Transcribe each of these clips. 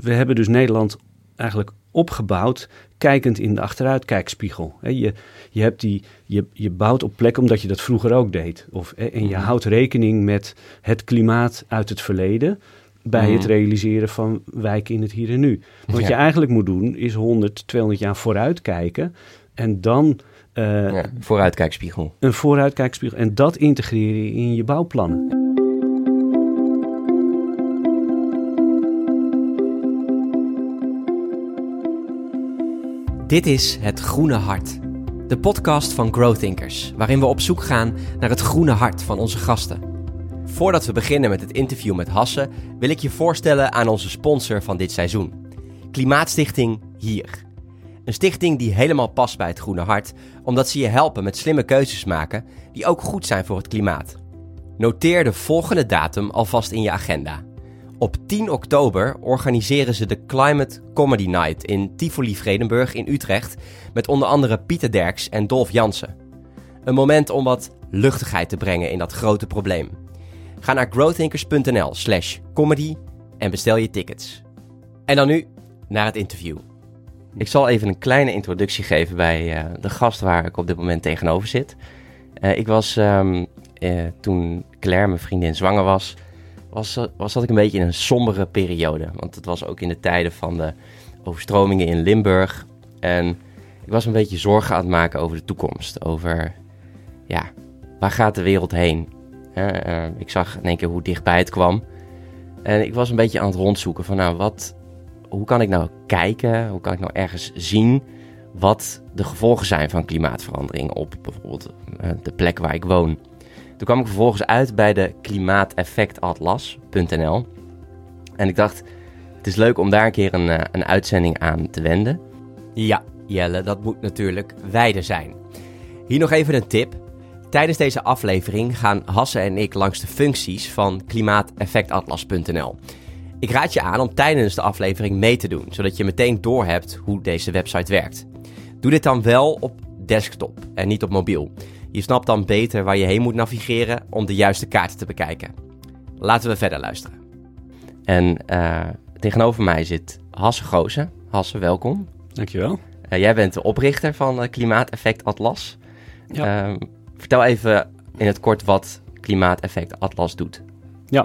we hebben dus Nederland eigenlijk opgebouwd kijkend in de achteruitkijkspiegel. Je, je, hebt die, je, je bouwt op plek omdat je dat vroeger ook deed. Of, en je Mhm. houdt rekening met het klimaat uit het verleden bij het Mhm. realiseren van wijken in het hier en nu. Wat Ja. je eigenlijk moet doen is 100, 200 jaar vooruit kijken en dan eh, Ja, vooruitkijkspiegel. een vooruitkijkspiegel en dat integreren in je bouwplannen. Dit is Het Groene Hart, de podcast van Growthinkers, waarin we op zoek gaan naar het groene hart van onze gasten. Voordat we beginnen met het interview met Hasse, wil ik je voorstellen aan onze sponsor van dit seizoen, Klimaatstichting Hier. Een stichting die helemaal past bij het groene hart, omdat ze je helpen met slimme keuzes maken die ook goed zijn voor het klimaat. Noteer de volgende datum alvast in je agenda. Op 10 oktober organiseren ze de Climate Comedy Night in Tivoli Vredenburg in Utrecht met onder andere Pieter Derks en Dolf Jansen. Een moment om wat luchtigheid te brengen in dat grote probleem. Ga naar growthinkers.nl slash comedy en bestel je tickets. En dan nu naar het interview. Ik zal even een kleine introductie geven bij eh, de gast waar ik op dit moment tegenover zit. Eh, ik was ehm, eh, toen Claire, mijn vriendin, zwanger was, was, eh, was ik een beetje in een sombere periode. Want het was ook in de tijden van de overstromingen in Limburg. En ik was een beetje zorgen aan het maken over de toekomst. Over, ja, waar gaat de wereld heen? Eh, ik zag in één keer hoe dichtbij het kwam. En ik was een beetje aan het rondzoeken van, nou, wat, hoe kan ik nou kijken? Hoe kan ik nou ergens zien wat de gevolgen zijn van klimaatverandering op bijvoorbeeld eh, de plek waar ik woon? Toen kwam ik vervolgens uit bij de klimaateffectatlas.nl. En ik dacht, het is leuk om daar een keer een, eh, een uitzending aan te wenden. Ja, Jelle, dat moet natuurlijk wijde zijn. Hier nog even een tip. Tijdens deze aflevering gaan Hasse en ik langs de functies van klimaateffectatlas.nl. Ik raad je aan om tijdens de aflevering mee te doen, zodat je meteen doorhebt hoe deze website werkt. Doe dit dan wel op desktop en niet op mobiel. Je snapt dan beter waar je heen moet navigeren om de juiste kaarten te bekijken. Laten we verder luisteren. En eh, tegenover mij zit Hasse Goosen. Hasse, welkom. Dankjewel. Eh, jij bent de oprichter van eh, Klimaateffect Atlas. Ja. Ehm, vertel even in het kort wat Klimaateffect Atlas doet. Eh,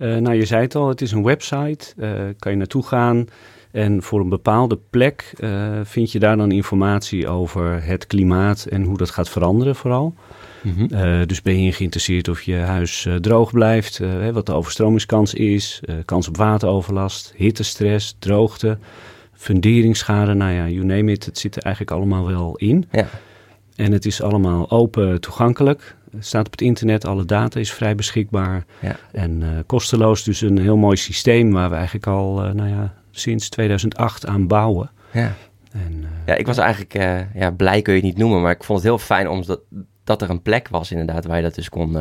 nou, je zei het al, het is een website. eh kan je naartoe gaan. En voor een bepaalde plek eh, vind je daar dan informatie over het klimaat en hoe dat gaat veranderen vooral. Eh, dus ben je geïnteresseerd of je huis eh, droog blijft, eh, hè, wat de overstromingskans is, eh, kans op wateroverlast, hittestress, droogte, funderingsschade, nou ja, you name it. Het zit er eigenlijk allemaal wel in. Ja. En het is allemaal open toegankelijk. Het staat op het internet, alle data is vrij beschikbaar. Ja. En eh, kosteloos, dus een heel mooi systeem waar we eigenlijk al eh, nou ja, sinds 2008 aan bouwen. Ja. En, eh, ja, ik was eigenlijk, ja, blij kun je het niet noemen, maar ik vond het heel fijn omdat dat er een plek was inderdaad waar je dat dus kon,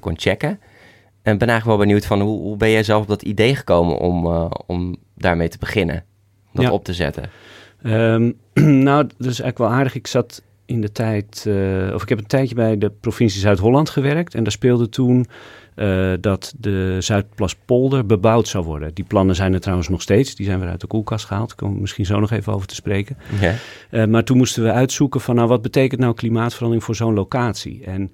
kon checken. En ben eigenlijk wel benieuwd van hoe, hoe ben jij zelf op dat idee gekomen om, om daarmee te beginnen? Om dat Ja. op te zetten. Ehm, nou, dat is eigenlijk wel aardig. Ik zat in de tijd, eh, of ik heb een tijdje bij de provincie Zuid-Holland gewerkt. En daar speelde toen eh, dat de Zuidplaspolder bebouwd zou worden. Die plannen zijn er trouwens nog steeds. Die zijn weer uit de koelkast gehaald. Daar komen we misschien zo nog even over te spreken. Ja. Eh, maar toen moesten we uitzoeken van, nou, wat betekent nou klimaatverandering voor zo'n locatie? En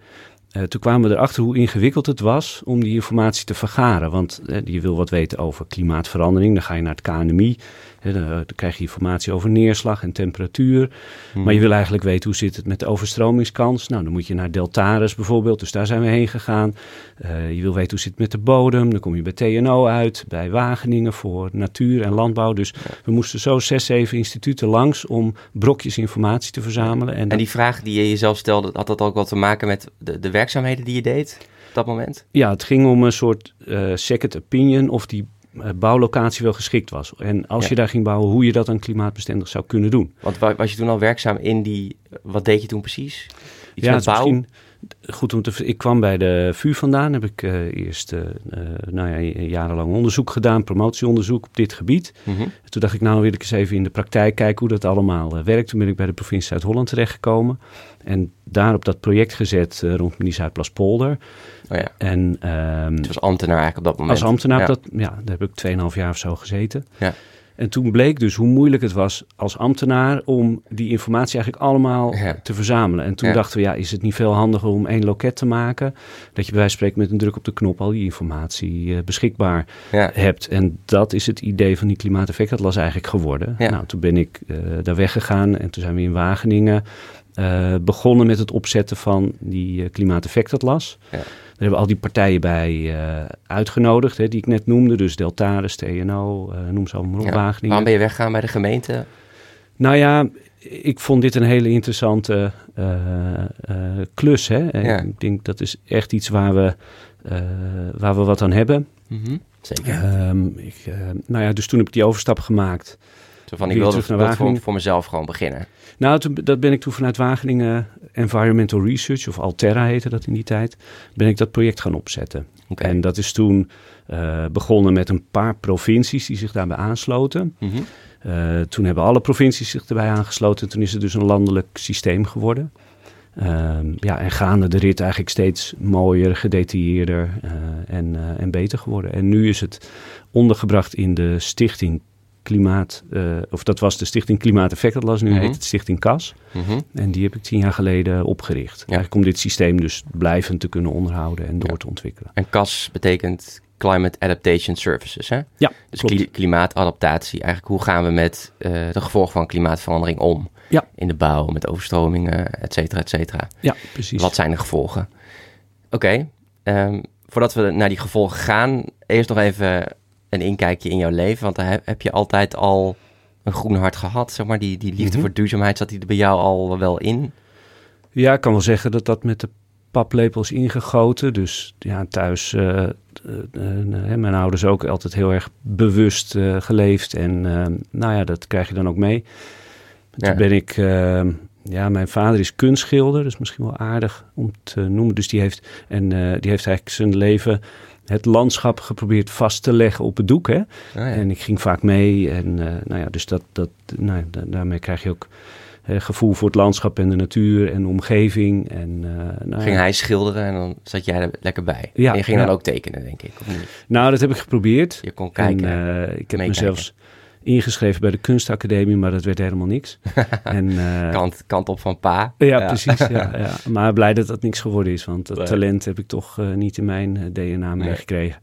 toen kwamen we erachter hoe ingewikkeld het was om die informatie te vergaren. Want je wil wat weten over klimaatverandering, dan ga je naar het KNMI. Dan, dan krijg je informatie over neerslag en temperatuur. Maar je wil eigenlijk weten hoe zit het met de overstromingskans. Nou, dan moet je naar Deltares bijvoorbeeld, dus daar zijn we heen gegaan. Eh, je wil weten hoe zit het met de bodem, dan kom je bij TNO uit, bij Wageningen voor natuur en landbouw. Dus we moesten zo zes, zeven instituten langs om brokjes informatie te verzamelen. En, die vraag die je jezelf stelde, had dat ook wat te maken met de, de werkzaamheden die je deed op dat moment? Ja, het ging om een soort eh, second opinion of die bouwlocatie wel geschikt was. En als Ja. je daar ging bouwen, hoe je dat dan klimaatbestendig zou kunnen doen. Want wa- was je toen al werkzaam in die, wat deed je toen precies? Iets ja, met bouw? goed om te Ik kwam bij de VU vandaan. Heb ik uh, eerst uh, nou ja, jarenlang onderzoek gedaan, promotieonderzoek op dit gebied. Mhm. Toen dacht ik, nou wil ik eens even in de praktijk kijken hoe dat allemaal werkt. Toen ben ik bij de provincie Zuid-Holland terechtgekomen. En daar op dat project gezet rond Mini Zuidplaspolder. Oh ja. En, um, het was ambtenaar eigenlijk op dat moment. Als ambtenaar, ja. dat, ja, daar heb ik 2,5 jaar of zo gezeten. Ja. En toen bleek dus hoe moeilijk het was als ambtenaar om die informatie eigenlijk allemaal Ja. te verzamelen. En toen Ja. dachten we, ja, is het niet veel handiger om één loket te maken? Dat je bij wijze van spreken met een druk op de knop al die informatie eh, beschikbaar Ja. hebt. En dat is het idee van die klimaateffectatlas eigenlijk geworden. Ja. Nou, toen ben ik eh, daar weggegaan en toen zijn we in Wageningen eh, begonnen met het opzetten van die eh, klimaateffectatlas. Ja. Daar hebben we al die partijen bij eh, uitgenodigd, hè, die ik net noemde. Dus Deltares, TNO, noem ze allemaal maar op, Ja. Wageningen. Waarom ben je weggegaan bij de gemeente? Nou ja, ik vond dit een hele interessante klus. Hè? En Ja. Ik denk dat is echt iets waar we, waar we wat aan hebben. Zeker. Ehm, ik, nou ja, dus toen heb ik die overstap gemaakt. Zo van, ik wilde dat voor, Wageningen. voor mezelf gewoon beginnen. Nou, toen, dat ben ik toen vanuit Wageningen Environmental Research, of Altera heette dat in die tijd, ben ik dat project gaan opzetten. En dat is toen eh, begonnen met een paar provincies die zich daarbij aansloten. Mhm. Eh, toen hebben alle provincies zich erbij aangesloten. En toen is het dus een landelijk systeem geworden. Ehm, ja, en gaande de rit eigenlijk steeds mooier, gedetailleerder eh, en, eh, en beter geworden. En nu is het ondergebracht in de Stichting Klimaat, eh, of dat was de Stichting Klimaateffectatlas, nu Mhm. heet het Stichting CAS. Mhm. En die heb ik tien jaar geleden opgericht. Eigenlijk om dit systeem dus blijvend te kunnen onderhouden en door Ja. te ontwikkelen. En CAS betekent Climate Adaptation Services, hè? Ja, Dus klopt. klimaatadaptatie. Eigenlijk hoe gaan we met eh, de gevolgen van klimaatverandering om? Ja. In de bouw, met overstromingen, et cetera, et cetera. Ja, precies. Wat zijn de gevolgen? Oké, ehm, voordat we naar die gevolgen gaan, eerst nog even een inkijkje in jouw leven. Want daar heb, je altijd al een groen hart gehad, zeg maar. Die, die liefde Mhm. voor duurzaamheid, zat die er bij jou al wel in? Ja, ik kan wel zeggen dat dat met de paplepel is ingegoten. Dus ja, thuis, eh, mijn ouders ook altijd heel erg bewust geleefd. En nou ja, dat krijg je dan ook mee. Ja. Toen ben ik, ja, mijn vader is kunstschilder, is misschien wel aardig om te noemen. Dus die heeft, en die heeft eigenlijk zijn leven het landschap geprobeerd vast te leggen op het doek. Hè? Ah, ja. En ik ging vaak mee. En eh, nou ja, dus dat, dat, nou, da- daarmee krijg je ook eh, gevoel voor het landschap en de natuur en de omgeving. En, eh, nou, Ging ja. hij schilderen en dan zat jij er lekker bij. Ja, en je ging ja. dan ook tekenen, denk ik. Of niet? nou, dat heb ik geprobeerd. Je kon kijken. En, eh, ik heb me meekijken. zelfs ingeschreven bij de kunstacademie, maar dat werd helemaal niks. en, eh, kant, kant op van pa. Ja, precies. Ja, ja. Maar blij dat dat niks geworden is, want dat Nee. talent heb ik toch eh, niet in mijn eh, DNA meegekregen.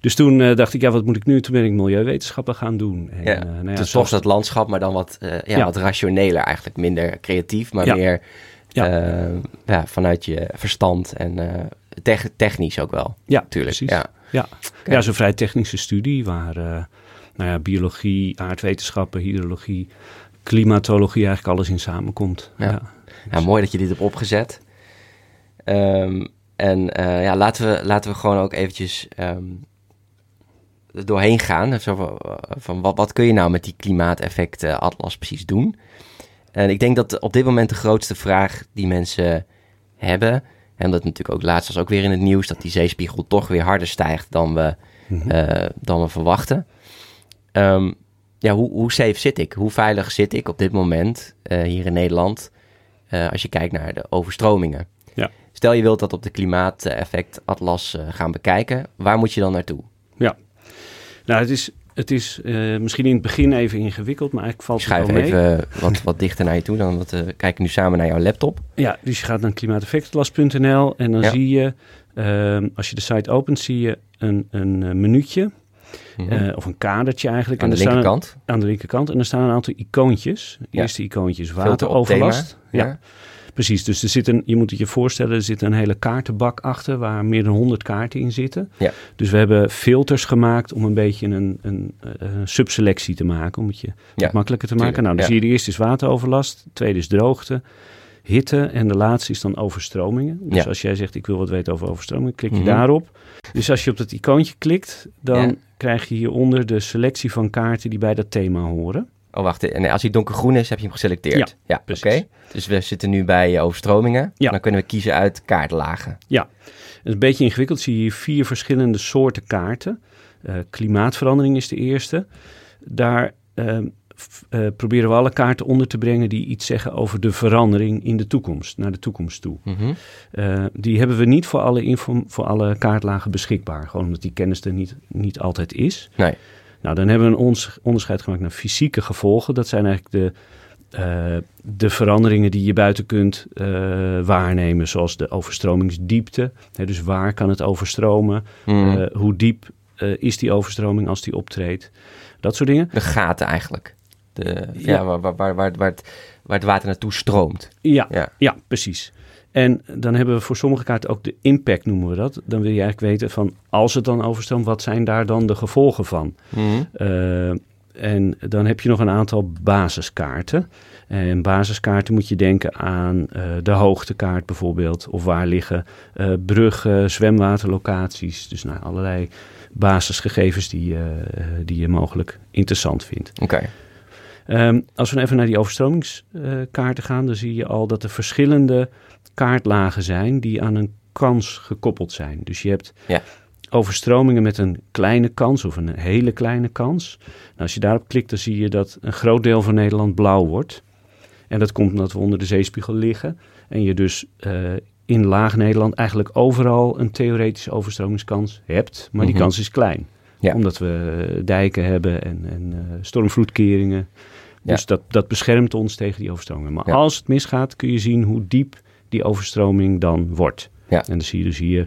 Dus toen dacht ik, ja, wat moet ik nu? Toen ben ik milieuvetenschappen gaan doen. En, Ja, nou ja, dus toch zoals- dat landschap, maar dan wat, ja, wat rationeler eigenlijk. Minder creatief, maar meer Ja. ja, vanuit je verstand en tech- technisch ook wel. Ja, Tuurlijk, precies. ja. Ja, ja zo'n vrij technische studie waar nou ja, biologie, aardwetenschappen, hydrologie, klimatologie eigenlijk alles in samenkomt. Ja. Ja. Ja, mooi dat je dit hebt opgezet. Ehm, en eh, ja, laten we, laten we gewoon ook eventjes er doorheen gaan. Zo van, eh, van wat, wat kun je nou met die klimaateffecten-atlas precies doen? En ik denk dat op dit moment de grootste vraag die mensen hebben... en dat natuurlijk ook laatst was ook weer in het nieuws... dat die zeespiegel toch weer harder stijgt dan we, Mhm. eh, dan we verwachten. Ehm, ja, hoe, hoe safe zit ik? Hoe veilig zit ik op dit moment eh, hier in Nederland... eh, als je kijkt naar de overstromingen? Ja. Stel je wilt dat op de klimaateffectatlas eh gaan bekijken. Waar moet je dan naartoe? ja. Nou, het is, het is misschien in het begin even ingewikkeld, maar eigenlijk valt Ik het schuif wel mee. even wat, wat dichter naar je toe. Dan wat, we kijken nu samen naar jouw laptop. Ja, dus je gaat naar klimaateffectatlas.nl en dan Ja. zie je, ehm, als je de site opent, zie je een, een eh, Mhm. eh, of een kadertje eigenlijk. Aan de er staan- linkerkant. aan de linkerkant. En er staan een aantal icoontjes. Ja. eerste icoontje is Filter op wateroverlast. Ja, precies. Dus er zit een, je moet het je voorstellen, er zit een hele kaartenbak achter waar meer dan 100 kaarten in zitten. Ja. Dus we hebben filters gemaakt om een beetje een, een, een subselectie te maken, om het je Ja, wat makkelijker te maken. tuurlijk, Nou, dan zie je de eerste is wateroverlast, de tweede is droogte, hitte en de laatste is dan overstromingen. Dus Ja. als jij zegt ik wil wat weten over overstromingen, klik je Mhm. daarop. Dus als je op dat icoontje klikt, dan. Krijg je hieronder de selectie van kaarten die bij dat thema horen. Oh, wacht. En als hij donkergroen is, heb je hem geselecteerd? Ja, oké. Dus we zitten nu bij eh, overstromingen. Ja. Dan kunnen we kiezen uit kaartlagen. Ja, het is een beetje ingewikkeld. Zie je hier vier verschillende soorten kaarten. Eh, klimaatverandering is de eerste. Daar ehm, eh, proberen we alle kaarten onder te brengen die iets zeggen over de verandering in de toekomst, naar de toekomst toe. Mhm. Eh, die hebben we niet voor alle, info, voor alle kaartlagen beschikbaar, gewoon omdat die kennis er niet, niet altijd is. Nee. Nou, dan hebben we een onderscheid gemaakt naar fysieke gevolgen. Dat zijn eigenlijk de, eh, de veranderingen die je buiten kunt waarnemen, zoals de overstromingsdiepte. Hè, dus waar kan het overstromen? Mhm. Hoe diep is die overstroming als die optreedt? Dat soort dingen. de gaten eigenlijk. De, ja. Ja. waar, waar, waar, waar, waar het, waar het water naartoe stroomt. Ja, Ja. ja, precies. En dan hebben we voor sommige kaarten ook de impact, noemen we dat. Dan wil je eigenlijk weten van, als het dan overstroomt, wat zijn daar dan de gevolgen van? Mhm. Eh, en dan heb je nog een aantal basiskaarten. En basiskaarten moet je denken aan eh, de hoogtekaart bijvoorbeeld. Of waar liggen eh, bruggen, zwemwaterlocaties. Dus nou, allerlei basisgegevens die, eh, die je mogelijk interessant vindt. Oké. Ehm, als we even naar die overstromingskaarten gaan, dan zie je al dat er verschillende kaartlagen zijn die aan een kans gekoppeld zijn. Dus je hebt Ja. overstromingen met een kleine kans of een hele kleine kans. Nou, als je daarop klikt, dan zie je dat een groot deel van Nederland blauw wordt. En dat komt omdat we onder de zeespiegel liggen. En je dus eh, in laag Nederland eigenlijk overal een theoretische overstromingskans hebt. Maar die Mhm. kans is klein. Ja. Omdat we dijken hebben en, en eh, stormvloedkeringen. Ja. Dus dat, dat beschermt ons tegen die overstromingen. Maar Ja. als het misgaat, kun je zien hoe diep die overstroming dan wordt. Ja. En dan zie je dus hier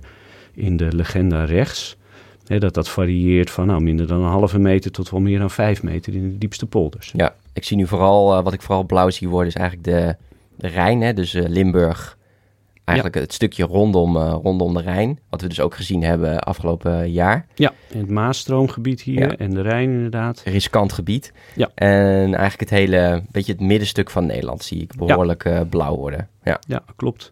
in de legenda rechts... Hè, dat dat varieert van nou, minder dan een halve meter tot wel meer dan vijf meter in de diepste polders. Ja, ik zie nu vooral, eh, wat ik vooral blauw zie worden, is eigenlijk de, de Rijn. Hè? Dus eh, Limburg, eigenlijk het stukje rondom, eh, rondom de Rijn. Wat we dus ook gezien hebben afgelopen jaar. Ja, het Maasstroomgebied hier Ja. en de Rijn inderdaad. Riskant gebied. Ja. En eigenlijk het hele, beetje het middenstuk van Nederland zie ik behoorlijk eh, blauw worden. Ja. Ja, klopt.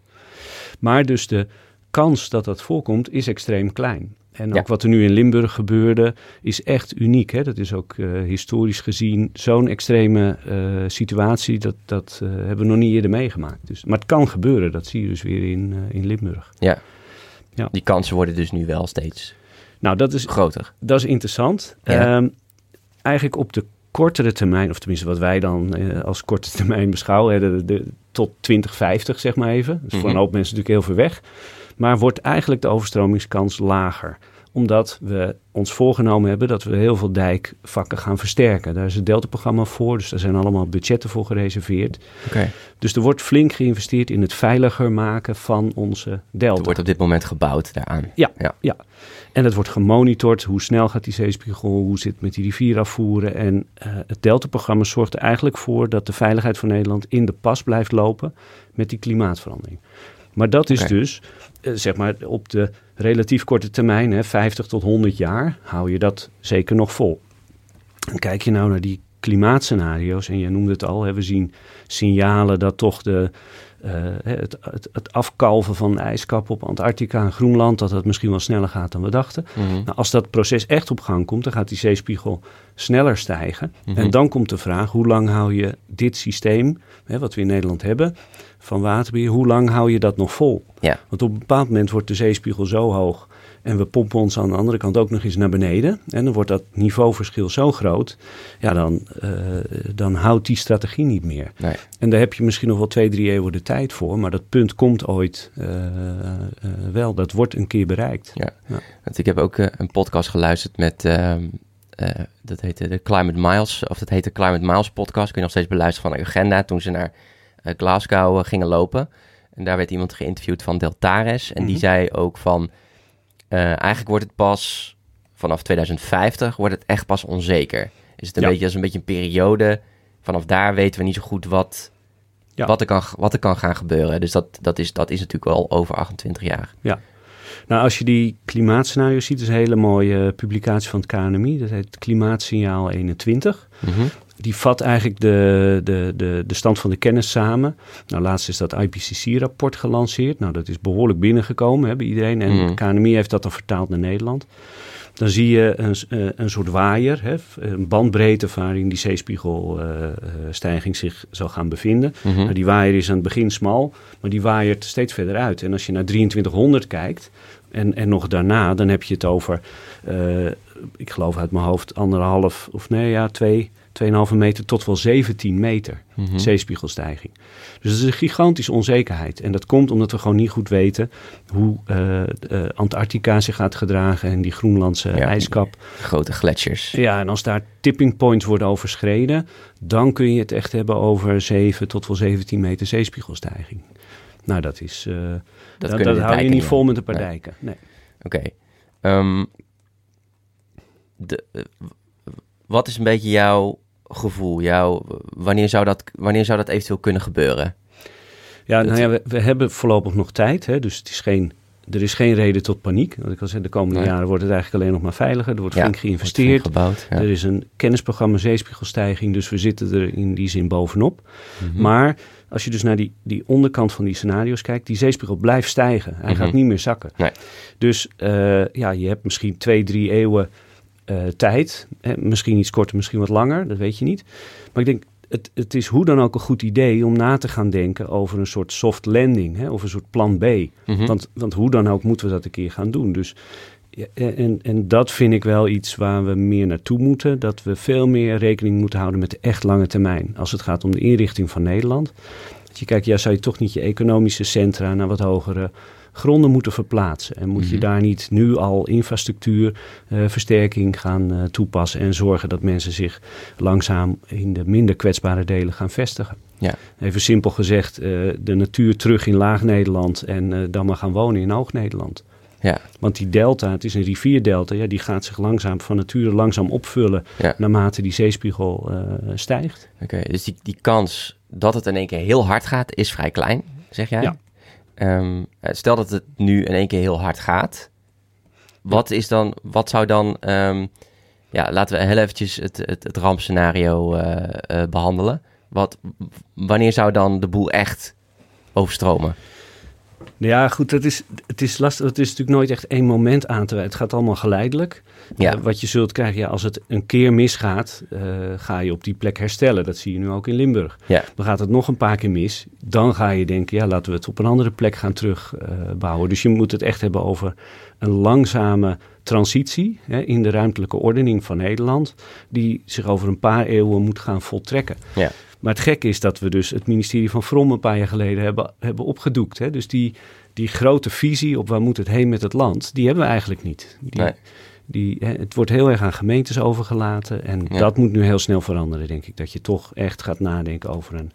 Maar dus de kans dat dat voorkomt is extreem klein. En ook wat er nu in Limburg gebeurde is echt uniek. Hè? Dat is ook eh, historisch gezien zo'n extreme eh, situatie. Dat, dat eh, hebben we nog niet eerder meegemaakt. Dus, maar het kan gebeuren. Dat zie je dus weer in, in Limburg. ja. Ja. Die kansen worden dus nu wel steeds Nou, dat is, groter. dat is interessant. Ja. Ehm, eigenlijk op de kortere termijn, of tenminste wat wij dan als korte termijn beschouwen, hè, de, de, tot 2050 zeg maar even. Dus voor Mhm. een hoop mensen natuurlijk heel ver weg. Maar wordt eigenlijk de overstromingskans lager. Omdat we ons voorgenomen hebben dat we heel veel dijkvakken gaan versterken. Daar is het Delta-programma voor, dus daar zijn allemaal budgetten voor gereserveerd. Oké. Dus er wordt flink geïnvesteerd in het veiliger maken van onze delta. Er wordt op dit moment gebouwd daaraan. Ja, Ja. ja. En het wordt gemonitord. Hoe snel gaat die zeespiegel? Hoe zit het met die rivierafvoeren? En eh, het Delta-programma zorgt er eigenlijk voor dat de veiligheid van Nederland in de pas blijft lopen met die klimaatverandering. Maar dat is dus, eh, zeg maar, op de relatief korte termijn, hè, 50 tot 100 jaar, hou je dat zeker nog vol. En kijk je nou naar die klimaatscenario's, en jij noemde het al, hè, we zien signalen dat toch de, eh, het, het, het afkalven van ijskappen op Antarctica en Groenland, dat dat misschien wel sneller gaat dan we dachten. Mhm. Nou, als dat proces echt op gang komt, dan gaat die zeespiegel sneller stijgen. Mhm. En dan komt de vraag, hoe lang hou je dit systeem, hè, wat we in Nederland hebben, van waterbeheer, hoe lang hou je dat nog vol? Ja. Want op een bepaald moment wordt de zeespiegel zo hoog en we pompen ons aan de andere kant ook nog eens naar beneden. En dan wordt dat niveauverschil zo groot, ja, dan, eh, dan houdt die strategie niet meer. Nee. En daar heb je misschien nog wel twee, drie eeuwen de tijd voor, maar dat punt komt ooit eh, eh, wel. Dat wordt een keer bereikt. Ja. Ja. Want ik heb ook een podcast geluisterd met, ehm, eh, dat heette de Climate Miles, of dat heette Climate Miles podcast. Kun je nog steeds beluisteren van de agenda toen ze naar Glasgow eh, gingen lopen. En daar werd iemand geïnterviewd van Deltares. En die Mhm. zei ook van, eh, eigenlijk wordt het pas vanaf 2050 wordt het echt pas onzeker. Is het een Ja. beetje als een beetje een periode. Vanaf daar weten we niet zo goed wat, Ja. wat, er, kan, wat er kan gaan gebeuren. Dus dat, dat, is, dat is natuurlijk wel over 28 jaar. Nou, als je die klimaatscenario's ziet, is een hele mooie publicatie van het KNMI. Dat heet Klimaatsignaal 21. Mhm. Die vat eigenlijk de, de, de, de stand van de kennis samen. Nou, laatst is dat IPCC-rapport gelanceerd. Nou, dat is behoorlijk binnengekomen hè, bij iedereen. En het KNMI heeft dat dan vertaald naar Nederland. dan zie je een, uh, een soort waaier, hè, een bandbreedte waarin die zeespiegelstijging zich zal gaan bevinden. Mhm. Nou, die waaier is aan het begin smal, maar die waaiert steeds verder uit. En als je naar 2300 kijkt en, en nog daarna, dan heb je het over, eh, ik geloof uit mijn hoofd, anderhalf of nee, ja, twee, 2,5 meter tot wel 17 meter Mhm. zeespiegelstijging. Dus dat is een gigantische onzekerheid. En dat komt omdat we gewoon niet goed weten hoe eh, eh, Antarctica zich gaat gedragen en die Groenlandse Ja. ijskap. Grote gletsjers. Ja, en als daar tipping points worden overschreden, dan kun je het echt hebben over 7 tot wel 17 meter zeespiegelstijging. Nou, dat is. eh Dat, dat, hou je niet vol met een paar Nee. dijken. Nee. Oké. Ehm, eh, wat is een beetje jouw gevoel? Jouw, wanneer, zou dat, wanneer zou dat eventueel kunnen gebeuren? Ja, nou ja, we, we hebben voorlopig nog tijd. Hè, dus het is geen, er is geen reden tot paniek. Want ik al zei, de komende Nee. jaren wordt het eigenlijk alleen nog maar veiliger. Er wordt Ja, flink Wordt geïnvesteerd. gebouwd. Ja. Er is een kennisprogramma zeespiegelstijging, dus we zitten er in die zin bovenop. Mhm. Maar als je dus naar die, die onderkant van die scenario's kijkt, die zeespiegel blijft stijgen. Hij Mhm. gaat niet meer zakken. Nee. Dus eh, ja, je hebt misschien twee, drie eeuwen eh, tijd. Hè, misschien iets korter, misschien wat langer, dat weet je niet. Maar ik denk, het, het is hoe dan ook een goed idee om na te gaan denken over een soort soft landing, hè, of een soort plan B. Mhm. Want, want hoe dan ook moeten we dat een keer gaan doen. Dus, ja, en, en dat vind ik wel iets waar we meer naartoe moeten. Dat we veel meer rekening moeten houden met de echt lange termijn. Als het gaat om de inrichting van Nederland. Dat je kijkt, ja, zou je toch niet je economische centra naar wat hogere gronden moeten verplaatsen. En moet je Mhm. daar niet nu al infrastructuur, eh, versterking gaan eh, toepassen. En zorgen dat mensen zich langzaam in de minder kwetsbare delen gaan vestigen. Ja. Even simpel gezegd, eh, de natuur terug in Laag-Nederland en dan maar gaan wonen in Hoog-Nederland. Ja. Want die delta, het is een rivierdelta, ja, die gaat zich langzaam van nature langzaam opvullen Ja. naarmate die zeespiegel stijgt. Oké, dus die, die kans dat het in één keer heel hard gaat, is vrij klein, zeg jij? Ja. Ehm, eh, stel dat het nu in één keer heel hard gaat. Wat, is dan, wat zou dan... ehm, ja, laten we heel eventjes het, het, het rampscenario eh, eh, behandelen. Wat, wanneer zou dan de boel echt overstromen? Ja, goed, dat is, het is lastig. Het is natuurlijk nooit echt één moment aan te wijzen. Het gaat allemaal geleidelijk. Ja. Eh, wat je zult krijgen, ja, als het een keer misgaat, eh, ga je op die plek herstellen. Dat zie je nu ook in Limburg. Ja. Dan gaat het nog een paar keer mis. Dan ga je denken, ja, laten we het op een andere plek gaan terugbouwen. dus je moet het echt hebben over een langzame transitie hè, in de ruimtelijke ordening van Nederland, die zich over een paar eeuwen moet gaan voltrekken. Ja. Maar het gekke is dat we dus het ministerie van Vrom een paar jaar geleden hebben, hebben opgedoekt. Hè? Dus die, die grote visie op waar moet het heen met het land, die hebben we eigenlijk niet. Die, Nee. die, hè, het wordt heel erg aan gemeentes overgelaten en Ja. dat moet nu heel snel veranderen, denk ik. Dat je toch echt gaat nadenken over een,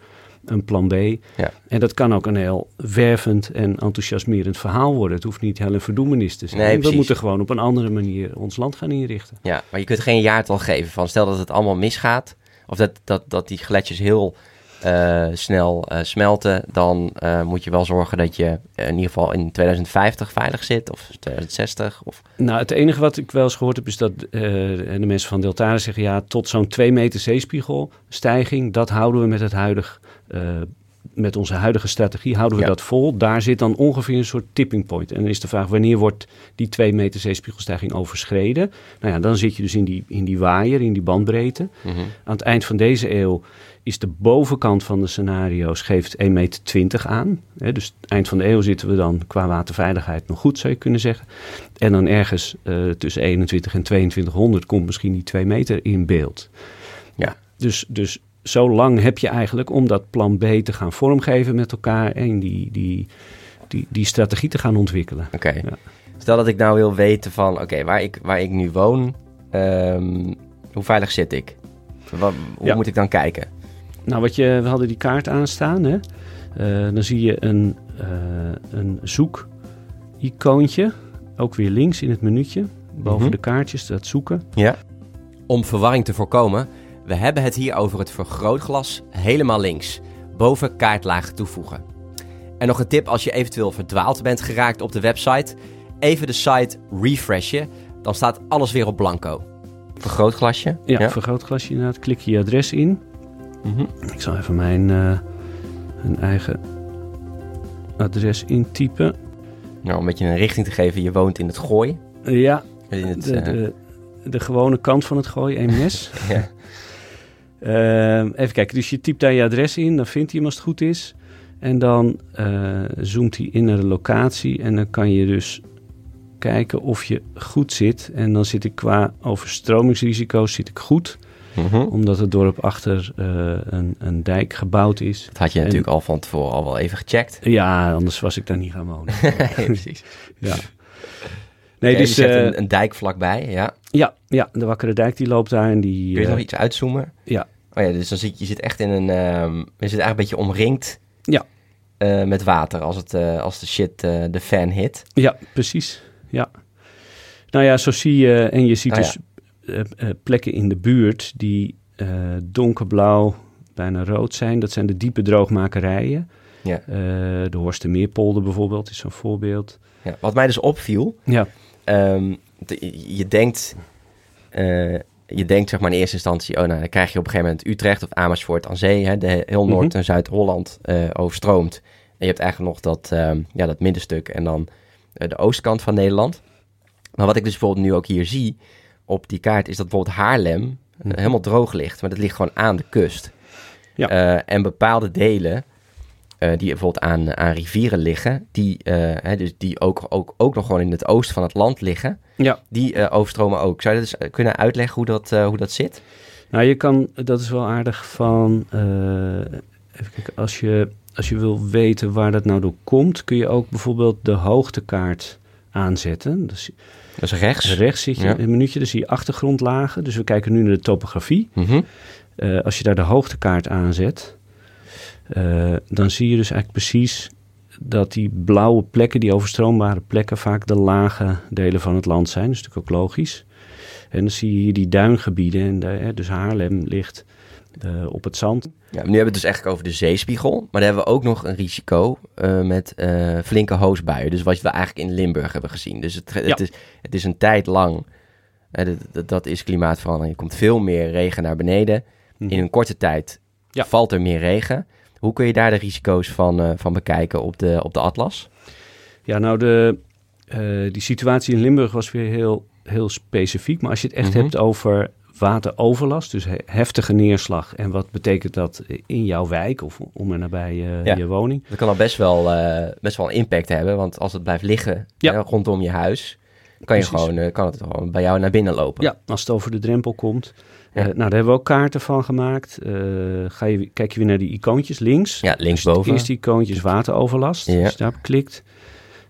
een plan B. Ja. En dat kan ook een heel wervend en enthousiasmerend verhaal worden. Het hoeft niet helle verdoemenis te zijn. Nee, we moeten gewoon op een andere manier ons land gaan inrichten. Ja, maar je kunt geen jaartal geven van stel dat het allemaal misgaat, of dat, dat, dat die gletsjers heel eh, snel eh, smelten, dan eh, moet je wel zorgen dat je in ieder geval in 2050 veilig zit, of 2060. Of... Nou, het enige wat ik wel eens gehoord heb is dat de mensen van Deltare zeggen... ja, tot zo'n 2 meter zeespiegelstijging, dat houden we met, het huidig, met onze huidige strategie, houden we Ja. dat vol. Daar zit dan ongeveer een soort tipping point. En dan is de vraag, wanneer wordt die 2 meter zeespiegelstijging overschreden? Nou ja, dan zit je dus in die, in die waaier, in die bandbreedte. Mhm. Aan het eind van deze eeuw is de bovenkant van de scenario's geeft 1,20 meter aan. Hè, dus eind van de eeuw zitten we dan qua waterveiligheid nog goed, zou je kunnen zeggen. En dan ergens eh, tussen 21 en 2200 komt misschien die 2 meter in beeld. Ja. Dus, dus zo lang heb je eigenlijk om dat plan B te gaan vormgeven met elkaar en die, die, die, die strategie te gaan ontwikkelen. Oké. Ja. Stel dat ik nou wil weten van, oké, waar, ik, waar ik nu woon, ehm, hoe veilig zit ik? Wat, hoe Ja. moet ik dan kijken? Nou, wat je, we hadden die kaart aanstaan. Hè? Eh, dan zie je een, eh een zoek-icoontje. Ook weer links in het minuutje. Boven Mhm. de kaartjes, dat zoeken. Ja. Om verwarring te voorkomen, we hebben het hier over het vergrootglas helemaal links, boven kaartlaag toevoegen. En nog een tip als je eventueel verdwaald bent geraakt op de website, even de site refreshen, dan staat alles weer op blanco. Vergrootglasje? Ja, vergrootglasje inderdaad. Klik je je adres in. Mhm. Ik zal even mijn, eh, mijn eigen adres intypen. Nou, om een beetje een richting te geven, je woont in het Gooi. Ja, In het, de, eh, de, de gewone kant van het gooien, één mes. ja. Ehm, even kijken, dus je typt daar je adres in, dan vindt hij hem als het goed is. En dan eh, zoomt hij in naar de locatie en dan kan je dus kijken of je goed zit. En dan zit ik qua overstromingsrisico's zit ik goed, Mhm. omdat het dorp achter eh, een, een dijk gebouwd is. Dat had je En- natuurlijk al van tevoren al wel even gecheckt. Ja, anders was ik daar niet gaan wonen. Precies. ja. Nee, Oké, dus eh, een, een dijk vlakbij, ja. ja, ja, de Wakkere Dijk die loopt daar en die... Kun je eh, nog iets uitzoomen? ja. Oh ja, dus dan zit je zit echt in een... ehm, je zit eigenlijk een beetje omringd Ja. eh, met water als, het, als de shit de fan hit. Ja, precies. Ja. Nou ja, zo zie je, en je ziet Oh dus plekken in de buurt die donkerblauw, bijna rood zijn. Dat zijn de diepe droogmakerijen. Ja. Eh, de Horstermeerpolder bijvoorbeeld is zo'n voorbeeld. Ja. Wat mij dus opviel, Ja, Ehm, de- je denkt, eh, je denkt zeg maar in eerste instantie, oh nou, dan krijg je op een gegeven moment Utrecht of Amersfoort aan zee, hè, de, heel Noord- Mhm. en Zuid-Holland eh, overstroomt. En je hebt eigenlijk nog dat, ehm, ja, dat middenstuk en dan de oostkant van Nederland. Maar wat ik dus bijvoorbeeld nu ook hier zie op die kaart, is dat bijvoorbeeld Haarlem Mhm. helemaal droog ligt, maar dat ligt gewoon aan de kust. Ja. En bepaalde delen eh, die bijvoorbeeld aan, aan rivieren liggen, die, eh, hè, dus die ook, ook, ook nog gewoon in het oosten van het land liggen, ja. die eh, overstromen ook. Zou je dat eens kunnen uitleggen hoe dat, hoe dat zit? Nou, je kan, dat is wel aardig van, even kijken, als je, als je wil weten waar dat nou door komt, kun je ook bijvoorbeeld de hoogtekaart aanzetten. Dus Dat is rechts. rechts zit je Ja. een minuutje, dan zie je achtergrondlagen. Dus we kijken nu naar de topografie. Mhm. Als je daar de hoogtekaart aanzet, eh, dan zie je dus eigenlijk precies dat die blauwe plekken, die overstroombare plekken, vaak de lage delen van het land zijn. Dat is natuurlijk ook logisch. En dan zie je hier die duingebieden. En de, hè, dus Haarlem ligt eh, op het zand. Ja, nu hebben we het dus eigenlijk over de zeespiegel. Maar dan hebben we ook nog een risico eh, met flinke hoosbuien. Dus wat we eigenlijk in Limburg hebben gezien. Dus het, het, Ja. is, het is een tijd lang. dat, dat, is klimaatverandering. Er komt veel meer regen naar beneden. In een korte tijd Ja. valt er meer regen. Hoe kun je daar de risico's van, eh, van bekijken op de, op de atlas? Ja, nou, de, eh, die situatie in Limburg was weer heel, heel specifiek. Maar als je het echt Mhm. hebt over wateroverlast, dus he- heftige neerslag. En wat betekent dat in jouw wijk of om en nabij Ja. je woning? Dat kan al best wel, best wel een impact hebben. Want als het blijft liggen Ja. rondom je huis... Kan, je gewoon, kan het gewoon bij jou naar binnen lopen. Ja, als het over de drempel komt. Ja. Eh, nou, daar hebben we ook kaarten van gemaakt. Eh, ga je, kijk je weer naar die icoontjes links. Ja, linksboven. Eerst die icoontjes wateroverlast. Ja. Als je daarop klikt,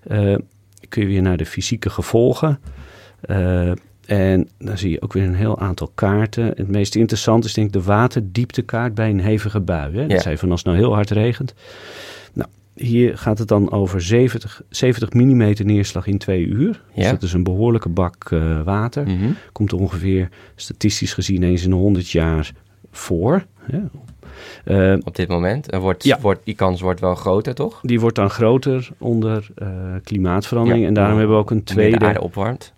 eh, kun je weer naar de fysieke gevolgen. En dan zie je ook weer een heel aantal kaarten. Het meest interessante is denk ik de waterdieptekaart bij een hevige bui. Hè? Dat Ja. zei van als het nou heel hard regent. Hier gaat het dan over 70, 70 mm neerslag in twee uur. Dus Ja. dat is een behoorlijke bak eh, water Mhm. komt er ongeveer statistisch gezien eens in de 100 jaar voor. Eh, op dit moment. En wordt, Ja. wordt, die kans wordt wel groter, toch? die wordt dan groter onder eh, klimaatverandering. Ja. en daarom hebben we ook een meer de tweede. aarde opwarmt.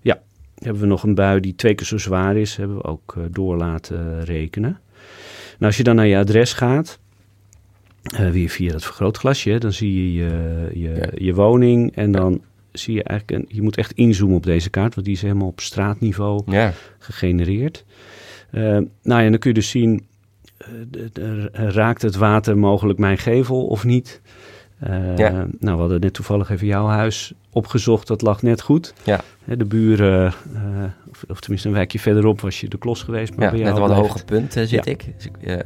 Hebben we nog een bui die twee keer zo zwaar is. Hebben we ook door laten rekenen. Nou, als je dan naar je adres gaat. Eh, weer via dat vergrootglasje. Dan zie je je, je, Ja. je woning. En dan zie je eigenlijk. Een, je moet echt inzoomen op deze kaart. Want die is helemaal op straatniveau. Ja. gegenereerd. Eh, nou ja, dan kun je dus zien, eh, raakt het water mogelijk mijn gevel of niet? Eh, Ja. Nou, we hadden net toevallig even jouw huis opgezocht, dat lag net goed. Ja. De buren, eh, of, of tenminste een wijkje verderop was je de klos geweest. Maar Ja, bij jou een wat blijft- hoger punt eh, zit Ja. ik. Dus ik,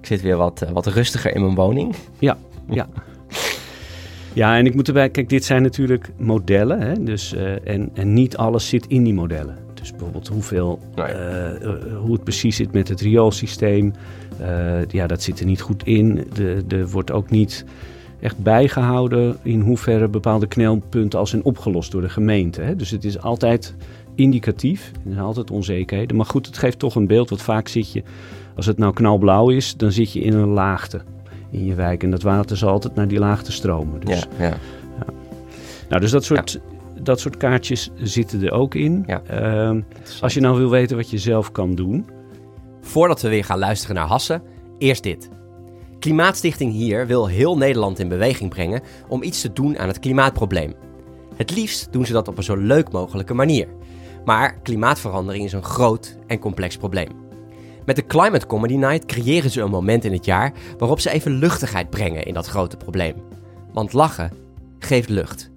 ik zit weer wat, wat rustiger in mijn woning. Ja, ja. Ja, en ik moet erbij, kijk, dit zijn natuurlijk modellen. Hè? Dus, en, en niet alles zit in die modellen. Dus bijvoorbeeld hoeveel, hoe het precies zit met het rioolsysteem. Ja, dat zit er niet goed in. De- Er wordt ook niet echt bijgehouden in hoeverre bepaalde knelpunten al zijn opgelost door de gemeente. Hè? Dus het is altijd indicatief. Er zijn altijd onzekerheden. Maar goed, het geeft toch een beeld. Want vaak zit je, als het nou knalblauw is, dan zit je in een laagte in je wijk. En dat water zal altijd naar die laagte stromen. Dus, Ja, ja. nou, dus dat soort, dat soort kaartjes zitten er ook in. Ja. Ehm, als je nou wil weten wat je zelf kan doen. Voordat we weer gaan luisteren naar Hassen, eerst dit. Klimaatstichting Hier wil heel Nederland in beweging brengen om iets te doen aan het klimaatprobleem. Het liefst doen ze dat op een zo leuk mogelijke manier. Maar klimaatverandering is een groot en complex probleem. Met de Climate Comedy Night creëren ze een moment in het jaar waarop ze even luchtigheid brengen in dat grote probleem. Want lachen geeft lucht.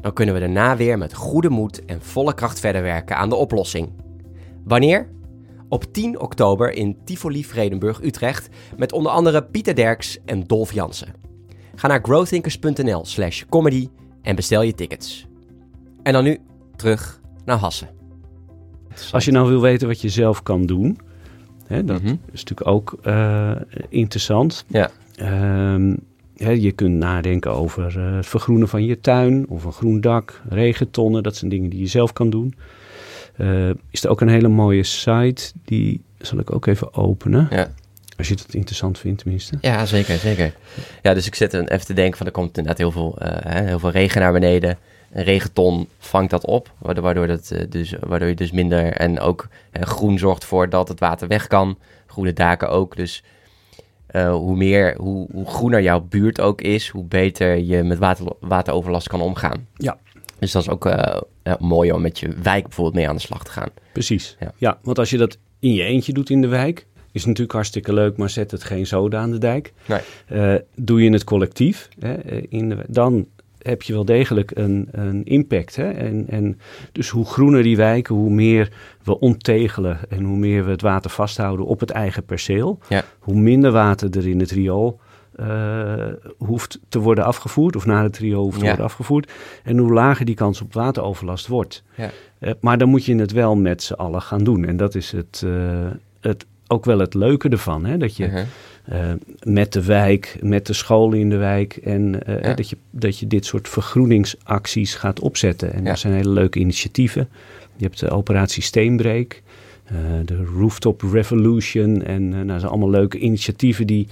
Dan kunnen we daarna weer met goede moed en volle kracht verder werken aan de oplossing. Wanneer? Op 10 oktober in Tivoli Vredenburg Utrecht met onder andere Pieter Derks en Dolf Jansen. Ga naar growthinkers.nl slash comedy en bestel je tickets. En dan nu terug naar Hassen. Als je nou wil weten wat je zelf kan doen, hè, dat Mhm. is natuurlijk ook eh, interessant. Ja. Ehm, hè, je kunt nadenken over eh, het vergroenen van je tuin of een groen dak, regentonnen. Dat zijn dingen die je zelf kan doen. Eh, is er ook een hele mooie site, die zal ik ook even openen. Ja. Als je het interessant vindt tenminste. Ja, zeker, zeker. Ja, dus ik zit er even te denken van er komt inderdaad heel veel, eh, hè, heel veel regen naar beneden. Een regenton vangt dat op, waardoor, dat, eh, dus, waardoor je dus minder... En ook eh, groen zorgt ervoor dat het water weg kan. Groene daken ook, dus... eh, hoe meer, hoe, hoe groener jouw buurt ook is, hoe beter je met water, wateroverlast kan omgaan. Ja. Dus dat is ook eh, mooi om met je wijk bijvoorbeeld mee aan de slag te gaan. Precies. Ja. Ja. want als je dat in je eentje doet in de wijk, is het natuurlijk hartstikke leuk, maar zet het geen zoden aan de dijk. Nee. Eh, doe je het collectief, hè, eh, in de, dan heb je wel degelijk een, een impact. Hè? En, en dus hoe groener die wijken, hoe meer we onttegelen en hoe meer we het water vasthouden op het eigen perceel, Ja. hoe minder water er in het riool eh, hoeft te worden afgevoerd, of naar het riool hoeft te Ja. worden afgevoerd. En hoe lager die kans op wateroverlast wordt. Ja. Eh, maar dan moet je het wel met z'n allen gaan doen. En dat is het, eh, het, ook wel het leuke ervan. Hè? Dat je eh, met de wijk, met de scholen in de wijk. En Ja. dat, je, dat je dit soort vergroeningsacties gaat opzetten. En dat zijn hele leuke initiatieven. Je hebt de operatie Steenbreek, de Rooftop Revolution. En nou, dat zijn allemaal leuke initiatieven die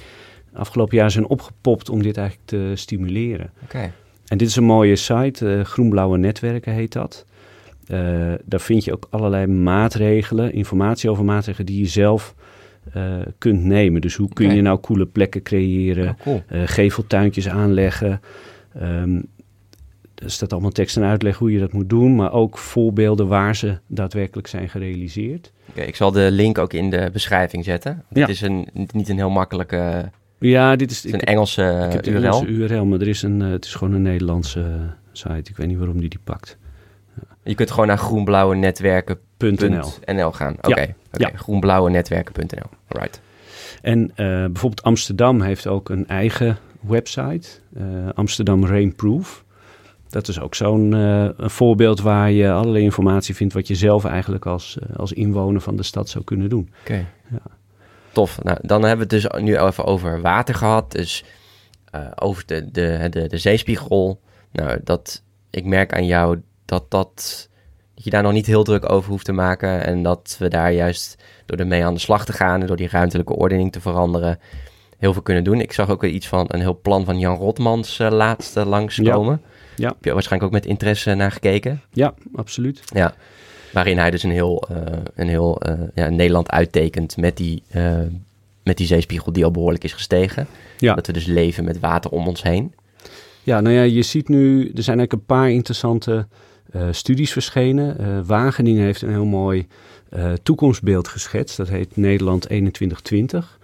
afgelopen jaar zijn opgepopt om dit eigenlijk te stimuleren. Oké. En dit is een mooie site, eh, Groenblauwe Netwerken heet dat. Eh, daar vind je ook allerlei maatregelen, informatie over maatregelen die je zelf eh, kunt nemen. Dus hoe kun je nou coole plekken creëren, Oh, cool. geveltuintjes aanleggen. Ehm er staat allemaal tekst en uitleg hoe je dat moet doen, maar ook voorbeelden waar ze daadwerkelijk zijn gerealiseerd. Oké, ik zal de link ook in de beschrijving zetten. Ja. Het is een, niet een heel makkelijke... Ja, dit is, een Engelse ik heb de URL. Engelse URL, maar er is een, eh, het is gewoon een Nederlandse eh, site. Ik weet niet waarom die die pakt. Je kunt gewoon naar groenblauwe netwerken.nl .nl. gaan. Oké, Ja. oké. Ja. groenblauwe netwerken.nl. Right. En eh, bijvoorbeeld Amsterdam heeft ook een eigen website, eh, Amsterdam Rainproof. Dat is ook zo'n eh, een voorbeeld waar je allerlei informatie vindt wat je zelf eigenlijk als, eh, als inwoner van de stad zou kunnen doen. Oké. Ja. Tof. Nou, dan hebben we het dus nu even over water gehad. Dus eh, over de, de, de, de zeespiegel. Nou, dat, ik merk aan jou dat, dat, dat je daar nog niet heel druk over hoeft te maken. En dat we daar juist door ermee aan de slag te gaan en door die ruimtelijke ordening te veranderen, heel veel kunnen doen. Ik zag ook weer iets van een heel plan van Jan Rotmans eh, laatst uh, langskomen. Ja. Heb je waarschijnlijk ook met interesse naar gekeken? Ja, absoluut. Ja. Waarin hij dus een heel, uh, een heel uh, ja, Nederland uittekent met die, uh, met die zeespiegel die al behoorlijk is gestegen. Ja. Dat we dus leven met water om ons heen. Ja, nou ja, je ziet nu, er zijn eigenlijk een paar interessante uh, studies verschenen. Uh, Wageningen heeft een heel mooi uh, toekomstbeeld geschetst. Dat heet Nederland 2120.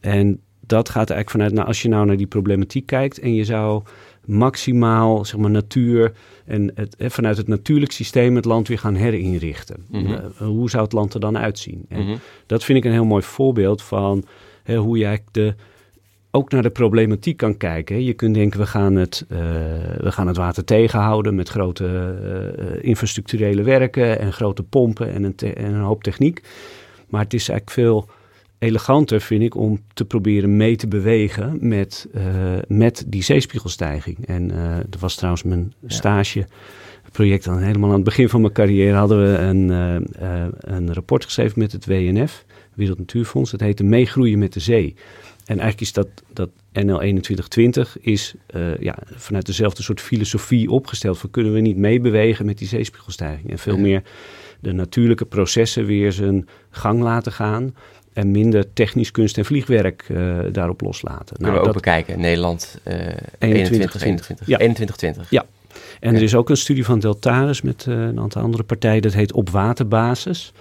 En dat gaat eigenlijk vanuit, nou, als je nou naar die problematiek kijkt en je zou maximaal, zeg maar, natuur en het, eh, vanuit het natuurlijk systeem het land weer gaan herinrichten. Mhm. Mm -hmm. hoe zou het land er dan uitzien? En Mhm. dat vind ik een heel mooi voorbeeld van hè, hoe je de, ook naar de problematiek kan kijken. Je kunt denken, we gaan het, uh, we gaan het water tegenhouden met grote uh, infrastructurele werken en grote pompen en een, en een hoop techniek. Maar het is eigenlijk veel eleganter, vind ik, om te proberen mee te bewegen met, uh, met die zeespiegelstijging. En uh, dat was trouwens mijn ja. stage. Project dan helemaal aan het begin van mijn carrière hadden we een, uh, een rapport geschreven met het WNF, Wereld Natuurfonds. Dat heette Meegroeien met de Zee. En eigenlijk is dat, dat NL 2120 is uh, ja, vanuit dezelfde soort filosofie opgesteld. Van kunnen we niet meebewegen met die zeespiegelstijging. En veel meer de natuurlijke processen weer zijn gang laten gaan. En minder technisch kunst- en vliegwerk uh, daarop loslaten. Kunnen nou, we ook dat, bekijken. Nederland uh, 21, 21, 21, ja. 21, 20. Ja. En er is ook een studie van Deltares met een aantal andere partijen, dat heet Op Waterbasis.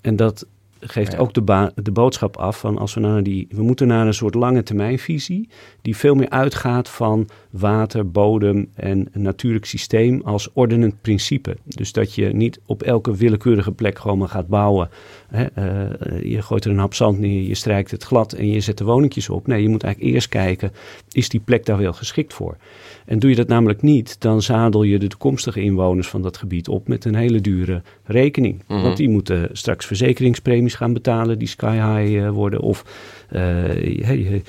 En dat geeft ook de, de boodschap af van als we naar die, we moeten naar een soort lange termijnvisie die veel meer uitgaat van water, bodem en een natuurlijk systeem als ordenend principe. Dus dat je niet op elke willekeurige plek gewoon maar gaat bouwen. Hè, uh, je gooit er een hap zand neer, je strijkt het glad en je zet de woningjes op. Nee, je moet eigenlijk eerst kijken, is die plek daar wel geschikt voor? En doe je dat namelijk niet, dan zadel je de toekomstige inwoners van dat gebied op met een hele dure rekening. Mhm. Want die moeten straks verzekeringspremies gaan betalen die sky high uh, worden. Of uh, hey,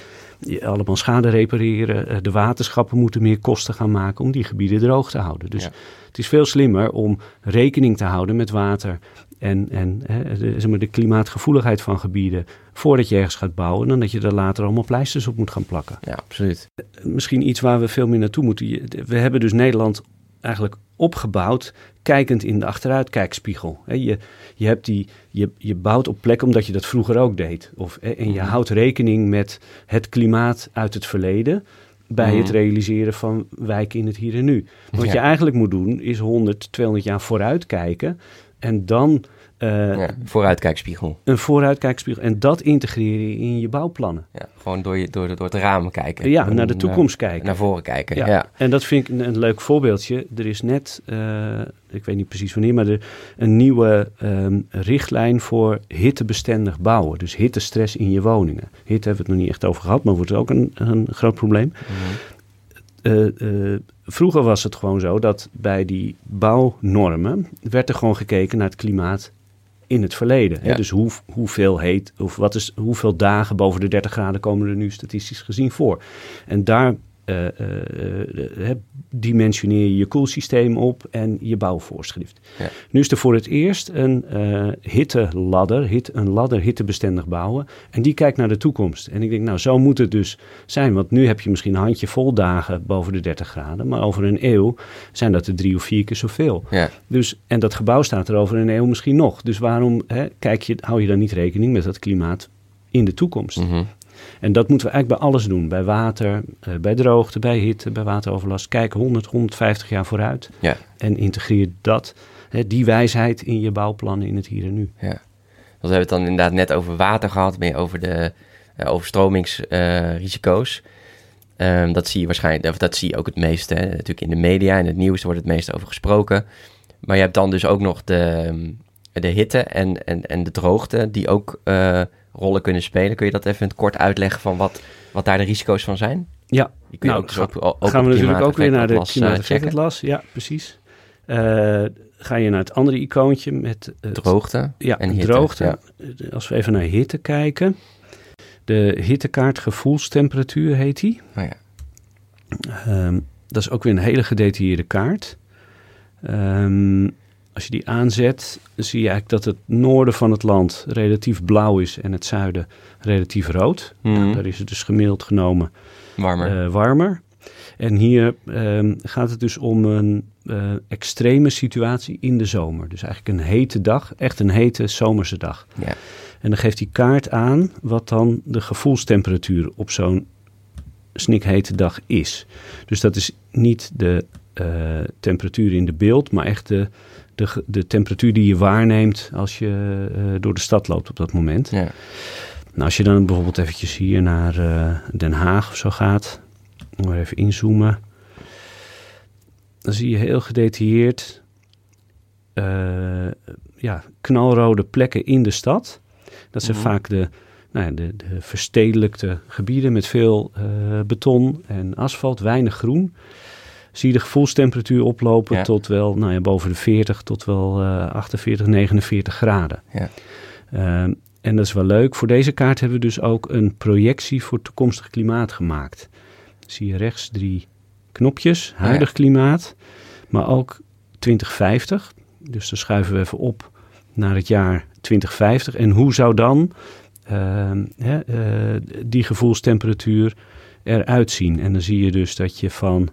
allemaal schade repareren. Uh, de waterschappen moeten meer kosten gaan maken om die gebieden droog te houden. Dus het is veel slimmer om rekening te houden met water en, en hè, de, zeg maar, de klimaatgevoeligheid van gebieden voordat je ergens gaat bouwen, dan dat je er later allemaal pleisters op moet gaan plakken. Ja, absoluut. Misschien iets waar we veel meer naartoe moeten. We hebben dus Nederland eigenlijk opgebouwd, kijkend in de achteruitkijkspiegel. Je, je, hebt die, je, je bouwt op plek omdat je dat vroeger ook deed. Of, en je mhm. houdt rekening met het klimaat uit het verleden bij het mhm. realiseren van wijken in het hier en nu. Wat je eigenlijk moet doen is 100, 200 jaar vooruit kijken en dan uh, ja, vooruitkijkspiegel. Een vooruitkijkspiegel. En dat integreren in je bouwplannen. Ja, gewoon door, je, door, door het raam kijken. Ja, naar de toekomst kijken. Naar voren kijken, ja. En dat vind ik een, leuk voorbeeldje. Er is net, uh, ik weet niet precies wanneer, maar er een nieuwe um, richtlijn voor hittebestendig bouwen. Dus hittestress in je woningen. Hitte hebben we het nog niet echt over gehad, maar wordt ook een, een groot probleem. Mm -hmm. vroeger was het gewoon zo dat bij die bouwnormen werd er gewoon gekeken naar het klimaat in het verleden. Hè? Dus hoe, hoeveel heet, of wat is, hoeveel dagen boven de 30 graden komen er nu statistisch gezien voor? En daar uh, uh, dimensioneer je je koelsysteem op en je bouwvoorschrift. Ja. Nu is er voor het eerst een uh, hitteladder, hit, een ladder hittebestendig bouwen. En die kijkt naar de toekomst. En ik denk, nou, zo moet het dus zijn. Want nu heb je misschien een handje vol dagen boven de 30 graden. Maar over een eeuw zijn dat er drie of vier keer zoveel. Ja. Dus, en dat gebouw staat er over een eeuw misschien nog. Dus waarom hè, kijk je, hou je dan niet rekening met dat klimaat in de toekomst? Mm en dat moeten we eigenlijk bij alles doen. Bij water, uh, bij droogte, bij hitte, bij wateroverlast. Kijk 100, 150 jaar vooruit. Ja. En integreer dat, hè, die wijsheid in je bouwplannen in het hier en nu. Ja. We hebben het dan inderdaad net over water gehad, meer over de uh, overstromingsrisico's. Um, dat zie je waarschijnlijk, of dat zie je ook het meeste. Hè. Natuurlijk in de media en het nieuws wordt het meest over gesproken. Maar je hebt dan dus ook nog de, de hitte en, en, en de droogte, die ook uh, rollen kunnen spelen. Kun je dat even kort uitleggen van wat, wat daar de risico's van zijn? Ja, Die kun je nou, ook, ook, ook gaan we natuurlijk ook weer naar de klimaateffectatlas. Ja, precies. Uh, ga je naar het andere icoontje met... Droogte ja, en hitte. droogte. Ja. Als we even naar hitte kijken. De hittekaart gevoelstemperatuur heet die. Oh ja. Um, dat is ook weer een hele gedetailleerde kaart. Um, als je die aanzet, zie je eigenlijk dat het noorden van het land relatief blauw is en het zuiden relatief rood. Mm daar is het dus gemiddeld genomen warmer. Uh, warmer. En hier um, gaat het dus om een uh, extreme situatie in de zomer. Dus eigenlijk een hete dag, echt een hete zomerse dag. Ja. En dan geeft die kaart aan wat dan de gevoelstemperatuur op zo'n snikhete dag is. Dus dat is niet de uh, temperatuur in de beeld, maar echt de de, de temperatuur die je waarneemt als je uh, door de stad loopt op dat moment. Ja. Nou, als je dan bijvoorbeeld eventjes hier naar uh, Den Haag of zo gaat, maar even inzoomen, dan zie je heel gedetailleerd uh, ja, knalrode plekken in de stad. Dat zijn mm vaak de, nou ja, de, de verstedelijkte gebieden met veel beton en asfalt, weinig groen zie je de gevoelstemperatuur oplopen tot wel nou ja, boven de 40 tot wel uh, 48, 49 graden. Ja. Uh, en dat is wel leuk. Voor deze kaart hebben we dus ook een projectie voor toekomstig klimaat gemaakt. Zie je rechts drie knopjes, huidig klimaat, maar ook 2050. Dus dan schuiven we even op naar het jaar 2050. En hoe zou dan uh, hè, uh, die gevoelstemperatuur eruit zien? En dan zie je dus dat je van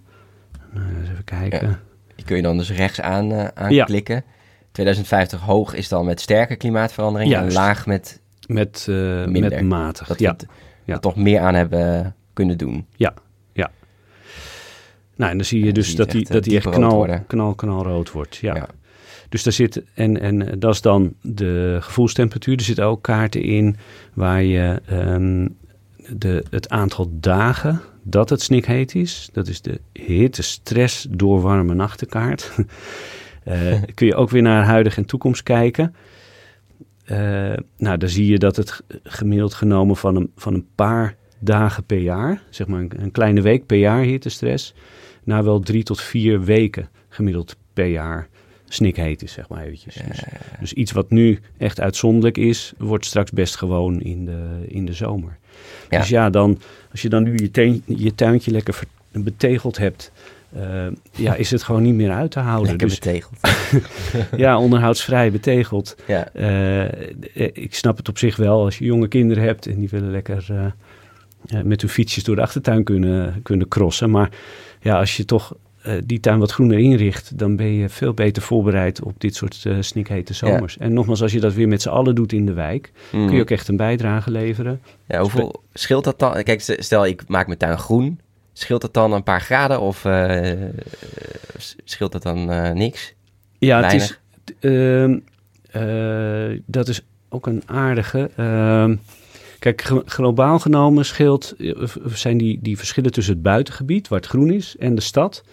nou, even kijken. Die kun je dan dus rechts aan, uh, aanklikken. 2050 hoog is dan met sterke klimaatverandering en laag met, met, uh, met matig. Dat ja. we ja. toch meer aan hebben kunnen doen. Ja, ja. Nou, en dan zie je dus dat die, echt, dat eh, die echt knal, knal, knalrood wordt. Ja. Ja. Dus daar zit, en, en eh, dat is dan de gevoelstemperatuur. Er zitten ook kaarten in waar je ehm, de, het aantal dagen dat het snikheet is. Dat is de hitte, stress door warme nachtenkaart. Eh kun je ook weer naar huidig en toekomst kijken. Eh, nou, dan zie je dat het gemiddeld genomen van een, van een paar dagen per jaar, zeg maar een, een kleine week per jaar hittestress, naar wel drie tot vier weken gemiddeld per jaar snikheet is, zeg maar eventjes. Dus, dus iets wat nu echt uitzonderlijk is, wordt straks best gewoon in de, in de zomer. Ja. Dus ja, dan, als je dan nu je, teen- je tuintje lekker betegeld hebt, eh, ja, is het gewoon niet meer uit te houden. Lekker Dus betegeld. ja, onderhoudsvrij betegeld. ja. Eh, eh, ik snap het op zich wel als je jonge kinderen hebt en die willen lekker met hun fietsjes door de achtertuin kunnen, kunnen crossen. Maar ja, als je toch eh, die tuin wat groener inricht, dan ben je veel beter voorbereid op dit soort eh snikhete zomers. En nogmaals, als je dat weer met z'n allen doet in de wijk, kun je Mm. ook echt een bijdrage leveren. Ja, hoeveel scheelt dat dan? Kijk, stel ik maak mijn tuin groen. Scheelt dat dan een paar graden of eh, scheelt dat dan niks? Ja, het is, ehm, eh, dat is ook een aardige. Kijk, glo- globaal genomen scheelt, eh, zijn die, die verschillen tussen het buitengebied, waar het groen is, en de stad,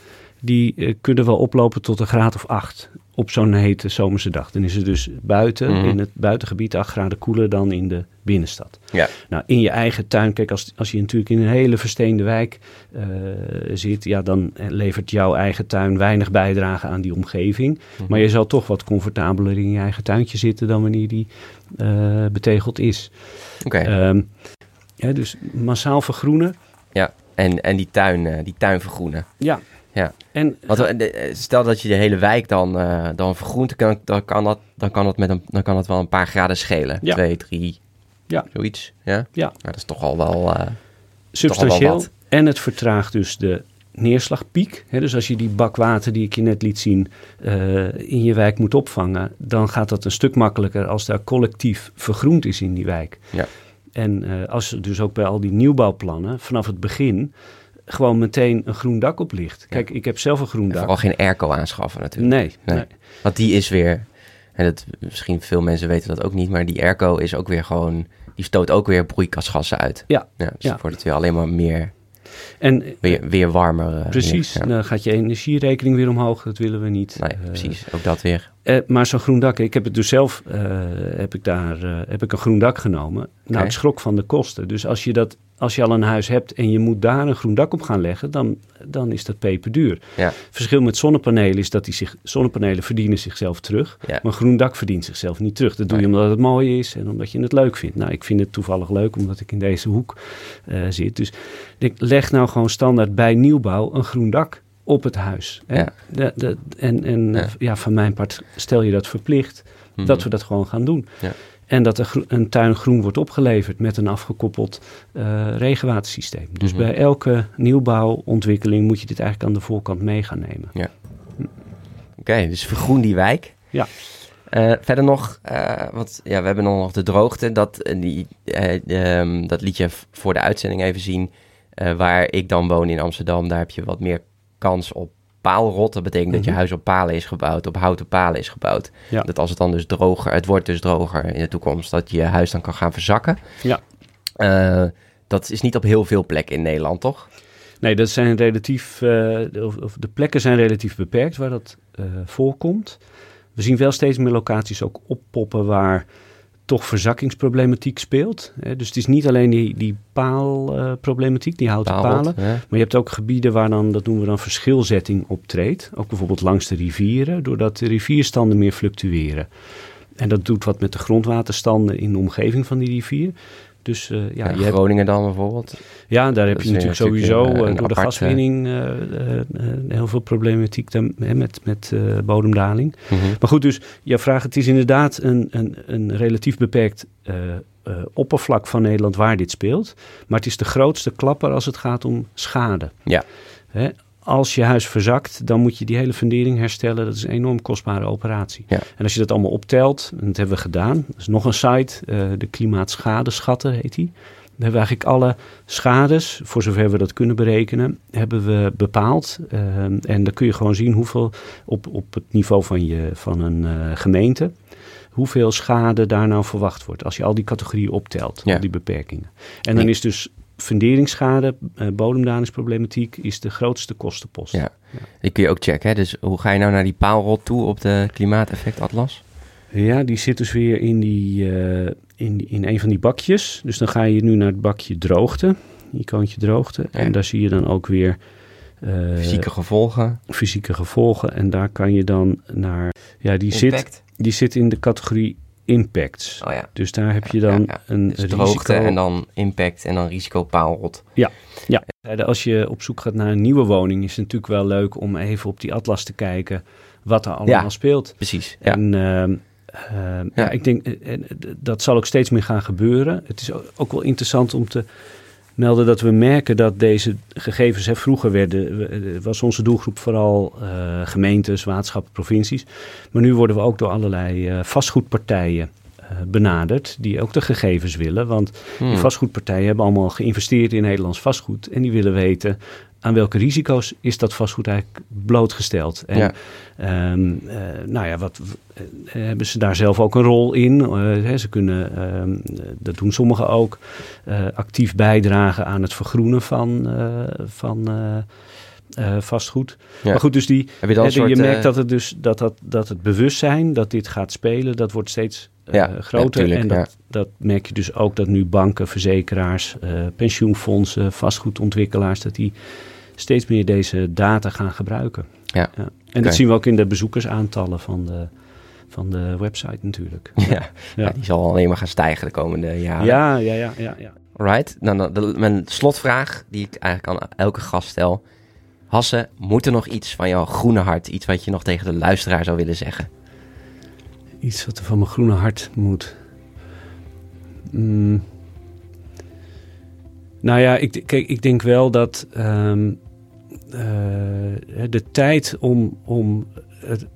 die eh, kunnen wel oplopen tot een graad of acht op zo'n hete zomerse dag. Dan is het dus buiten, Mhm. in het buitengebied, acht graden koeler dan in de binnenstad. Ja. Nou, in je eigen tuin, kijk, als, als je natuurlijk in een hele versteende wijk eh, zit, ja, dan levert jouw eigen tuin weinig bijdrage aan die omgeving. Mhm. Maar je zal toch wat comfortabeler in je eigen tuintje zitten dan wanneer die eh, betegeld is. Oké. Ehm, ja, dus massaal vergroenen. ja. En, en die tuin, eh, die tuin vergroenen. Ja. Ja. En Want eh, eh, stel dat je de hele wijk dan, eh, dan vergroent, dan, dan, kan dat, dan, kan dat met een, dan kan dat wel een paar graden schelen. Ja. Twee, drie, Ja. zoiets. Ja? Ja. Dat is toch al wel... substantieel. En het vertraagt dus de neerslagpiek. Hè, dus als je die bak water die ik je net liet zien in je wijk moet opvangen, dan gaat dat een stuk makkelijker als daar collectief vergroend is in die wijk. Ja. En als dus ook bij al die nieuwbouwplannen vanaf het begin gewoon meteen een groen dak op ligt. Kijk, ik heb zelf een groen en dak. vooral geen airco aanschaffen natuurlijk. Nee, Nee. nee. Want die is weer, en dat, misschien veel mensen weten dat ook niet, maar die airco is ook weer gewoon, die stoot ook weer broeikasgassen uit. Ja, ja dus ja. wordt het weer alleen maar meer, En weer, weer warmer. eh, precies. Ja. dan gaat je energierekening weer omhoog. Dat willen we niet. Nee, Eh, precies, ook dat weer. Eh, maar zo'n groen dak, ik heb het dus zelf, eh, heb ik daar, eh, heb ik een groen dak genomen. Nou, ik schrok van de kosten. Dus als je dat, als je al een huis hebt en je moet daar een groen dak op gaan leggen, dan, dan is dat peperduur. Ja. Verschil met zonnepanelen is dat die zich, zonnepanelen verdienen zichzelf terug. Ja. Maar een groen dak verdient zichzelf niet terug. Dat doe je omdat het mooi is en omdat je het leuk vindt. Nou, ik vind het toevallig leuk omdat ik in deze hoek zit. Dus ik leg nou gewoon standaard bij nieuwbouw een groen dak op het huis. Hè? Ja. De, de, en en Ja. ja. ja, van mijn part stel je dat verplicht Mhm. dat we dat gewoon gaan doen. Ja. En dat er een tuin groen wordt opgeleverd met een afgekoppeld eh, regenwatersysteem. Dus Mhm. bij elke nieuwbouwontwikkeling moet je dit eigenlijk aan de voorkant mee gaan nemen. Oké, dus vergroen die wijk. Ja. Eh, verder nog, eh, want ja, we hebben dan nog de droogte. Dat, die, eh, ehm, dat liet je voor de uitzending even zien. Waar ik dan woon in Amsterdam, daar heb je wat meer kans op paalrot. Dat betekent dat je Mhm. huis op palen is gebouwd, op houten palen is gebouwd. Ja. Dat als het dan dus droger, het wordt dus droger in de toekomst, dat je huis dan kan gaan verzakken. Ja. Eh, dat is niet op heel veel plekken in Nederland, toch? Nee, dat zijn relatief, eh, of, of de plekken zijn relatief beperkt waar dat eh, voorkomt. We zien wel steeds meer locaties ook oppoppen waar toch verzakkingsproblematiek speelt. Hè. Dus het is niet alleen die, die paalproblematiek, die houten palen. hè? Maar je hebt ook gebieden waar dan, dat noemen we dan verschilzetting optreedt. Ook bijvoorbeeld langs de rivieren, doordat de rivierstanden meer fluctueren. En dat doet wat met de grondwaterstanden in de omgeving van die rivier. Dus eh, ja, Ja, je hebt, Groningen dan bijvoorbeeld. ja, daar heb je natuurlijk sowieso een- eh, een door de aparte- gaswinning eh, heel veel problematiek dan, hè, met, met bodemdaling. Mhm. Maar goed, dus jouw vraag, het is inderdaad een, een, een relatief beperkt oppervlak van Nederland waar dit speelt. Maar het is de grootste klapper als het gaat om schade. Ja. Hè, als je huis verzakt, dan moet je die hele fundering herstellen. Dat is een enorm kostbare operatie. Ja. En als je dat allemaal optelt, en dat hebben we gedaan. Dat is nog een site, eh, de Klimaatschadeschatter heet die. We hebben eigenlijk alle schades, voor zover we dat kunnen berekenen, hebben we bepaald. Ehm, en dan kun je gewoon zien hoeveel op, op het niveau van, je, van een uh, gemeente, hoeveel schade daar nou verwacht wordt. Als je al die categorieën optelt, al die beperkingen. En dan is dus funderingsschade, uh, bodemdalingsproblematiek is de grootste kostenpost. Ja. ja. die kun je ook checken. Hè? Dus hoe ga je nou naar die paalrot toe op de klimaateffectatlas? Ja, die zit dus weer in, die, uh, in, in een van die bakjes. Dus dan ga je nu naar het bakje droogte, icoontje droogte. En daar zie je dan ook weer... Uh, fysieke gevolgen. Fysieke gevolgen. En daar kan je dan naar... Ja, die, zit, die zit in de categorie impacts. Oh ja. Dus daar heb je dan ja, ja. een dus risico. droogte en dan impact en dan risicopaalrot. Ja, ja. Als je op zoek gaat naar een nieuwe woning, is het natuurlijk wel leuk om even op die atlas te kijken wat er allemaal speelt. Precies. En uh, uh, ja. ik denk, uh, dat zal ook steeds meer gaan gebeuren. Het is ook wel interessant om te melden dat we merken dat deze gegevens, hè, vroeger werden, was onze doelgroep vooral uh, gemeentes, waterschappen, provincies. Maar nu worden we ook door allerlei uh, vastgoedpartijen benaderd, die ook de gegevens willen. Want hmm. die vastgoedpartijen hebben allemaal geïnvesteerd in Nederlands vastgoed en die willen weten aan welke risico's is dat vastgoed eigenlijk blootgesteld? En ja. Um, uh, nou ja, wat, uh, hebben ze daar zelf ook een rol in? Uh, hè, ze kunnen, um, dat doen sommigen ook, actief bijdragen aan het vergroenen van, van vastgoed. Ja. Maar goed, dus die, soort, je merkt dat het, dus, dat, dat, dat het bewustzijn dat dit gaat spelen, dat wordt steeds ja, groter. en dat, dat merk je dus ook dat nu banken, verzekeraars, pensioenfondsen, vastgoedontwikkelaars, dat die steeds meer deze data gaan gebruiken. Ja. ja. En dat zien we ook in de bezoekersaantallen van de, van de website natuurlijk. Ja, ja. die zal alleen maar gaan stijgen de komende jaren. Ja, ja, ja. ja, ja. Right. Dan, nou, de, mijn slotvraag, die ik eigenlijk aan elke gast stel. Hasse, moet er nog iets van jouw groene hart, iets wat je nog tegen de luisteraar zou willen zeggen? Iets wat er van mijn groene hart moet. Mm. Nou ja, ik, kijk, ik denk wel dat um, uh, de tijd om, om, het,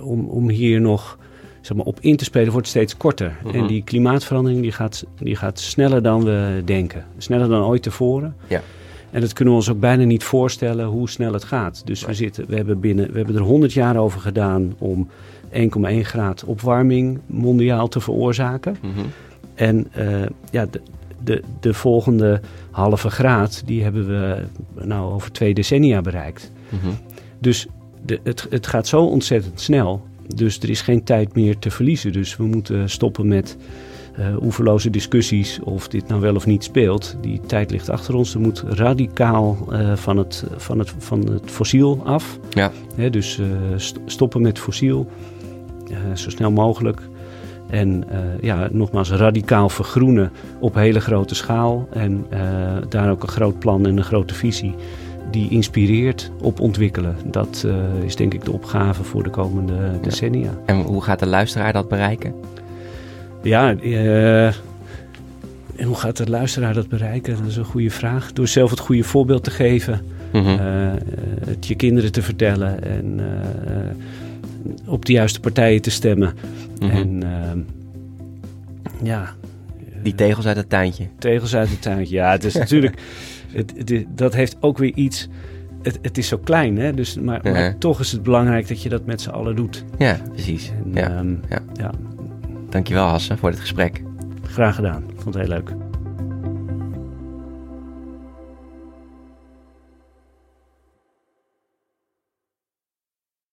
om, om hier nog zeg maar, op in te spelen wordt steeds korter. En mhm. die klimaatverandering die gaat, die gaat sneller dan we denken. Sneller dan ooit tevoren. Ja. En dat kunnen we ons ook bijna niet voorstellen hoe snel het gaat. Dus we, zitten, we, hebben binnen, we hebben er 100 jaar over gedaan om 1,1 graad opwarming mondiaal te veroorzaken. Mm -hmm. En uh, ja, de, de, de volgende halve graad, die hebben we nou over twee decennia bereikt. Mhm. Dus de, het, het gaat zo ontzettend snel. Dus er is geen tijd meer te verliezen. Dus we moeten stoppen met uh, oeverloze discussies of dit nou wel of niet speelt. Die tijd ligt achter ons. Er moet radicaal uh, van, het, van, het, van het fossiel af. Ja. dus uh, stoppen met fossiel. Zo snel mogelijk. En uh, ja, nogmaals, radicaal vergroenen op hele grote schaal. En uh, daar ook een groot plan en een grote visie die inspireert op ontwikkelen. Dat uh, is denk ik de opgave voor de komende decennia. En hoe gaat de luisteraar dat bereiken? Ja, en hoe gaat de luisteraar dat bereiken? Dat is een goede vraag. Door zelf het goede voorbeeld te geven, mm -hmm. het je kinderen te vertellen en op de juiste partijen te stemmen. Mm -hmm. En uh, ja. Die tegels uit het tuintje. Tegels uit het tuintje. Ja, het is natuurlijk. Het, het, dat heeft ook weer iets. Het, het is zo klein, hè? Dus, maar, toch is het belangrijk dat je dat met z'n allen doet. Ja, precies. En, ja. Um, ja. ja. Dankjewel, Hasse, voor dit gesprek. Graag gedaan. Vond het heel leuk.